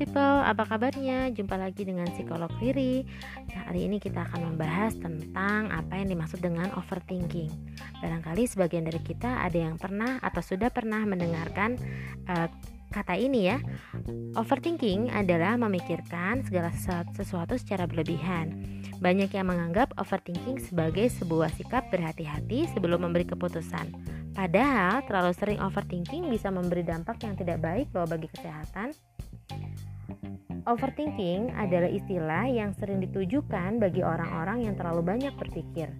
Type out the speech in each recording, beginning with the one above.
people, apa kabarnya? Jumpa lagi dengan psikolog Riri. Nah, hari ini kita akan membahas tentang apa yang dimaksud dengan overthinking. Barangkali sebagian dari kita ada yang pernah atau sudah pernah mendengarkan uh, kata ini ya. Overthinking adalah memikirkan segala sesuatu secara berlebihan. Banyak yang menganggap overthinking sebagai sebuah sikap berhati-hati sebelum memberi keputusan. Padahal terlalu sering overthinking bisa memberi dampak yang tidak baik loh bagi kesehatan. Overthinking adalah istilah yang sering ditujukan bagi orang-orang yang terlalu banyak berpikir.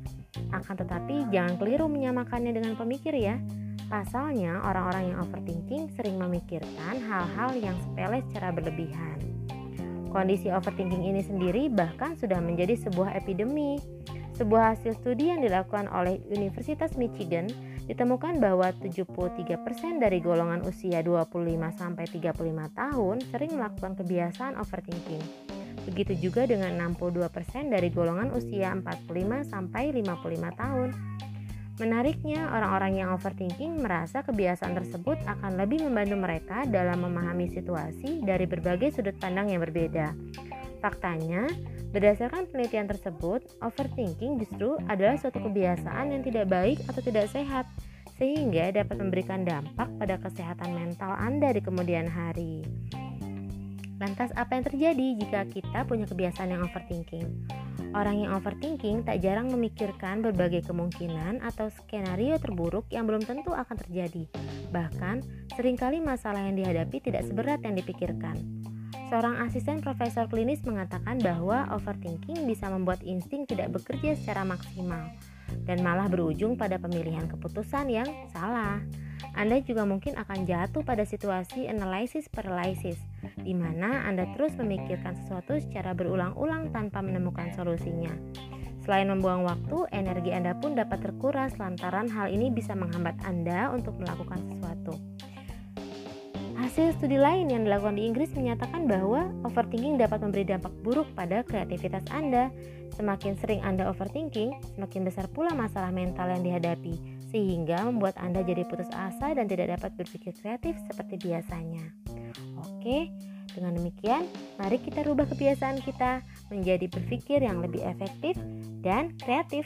Akan tetapi, jangan keliru menyamakannya dengan pemikir ya. Pasalnya, orang-orang yang overthinking sering memikirkan hal-hal yang sepele secara berlebihan. Kondisi overthinking ini sendiri bahkan sudah menjadi sebuah epidemi. Sebuah hasil studi yang dilakukan oleh Universitas Michigan Ditemukan bahwa 73% dari golongan usia 25 sampai 35 tahun sering melakukan kebiasaan overthinking. Begitu juga dengan 62% dari golongan usia 45 sampai 55 tahun. Menariknya, orang-orang yang overthinking merasa kebiasaan tersebut akan lebih membantu mereka dalam memahami situasi dari berbagai sudut pandang yang berbeda. Faktanya, berdasarkan penelitian tersebut, overthinking justru adalah suatu kebiasaan yang tidak baik atau tidak sehat, sehingga dapat memberikan dampak pada kesehatan mental Anda di kemudian hari. Lantas, apa yang terjadi jika kita punya kebiasaan yang overthinking? Orang yang overthinking tak jarang memikirkan berbagai kemungkinan atau skenario terburuk yang belum tentu akan terjadi. Bahkan, sering kali masalah yang dihadapi tidak seberat yang dipikirkan. Seorang asisten profesor klinis mengatakan bahwa overthinking bisa membuat insting tidak bekerja secara maksimal dan malah berujung pada pemilihan keputusan yang salah. Anda juga mungkin akan jatuh pada situasi analysis paralysis, di mana Anda terus memikirkan sesuatu secara berulang-ulang tanpa menemukan solusinya. Selain membuang waktu, energi Anda pun dapat terkuras lantaran hal ini bisa menghambat Anda untuk melakukan sesuatu. Hasil studi lain yang dilakukan di Inggris menyatakan bahwa overthinking dapat memberi dampak buruk pada kreativitas Anda. Semakin sering Anda overthinking, semakin besar pula masalah mental yang dihadapi, sehingga membuat Anda jadi putus asa dan tidak dapat berpikir kreatif seperti biasanya. Oke, dengan demikian, mari kita rubah kebiasaan kita menjadi berpikir yang lebih efektif dan kreatif.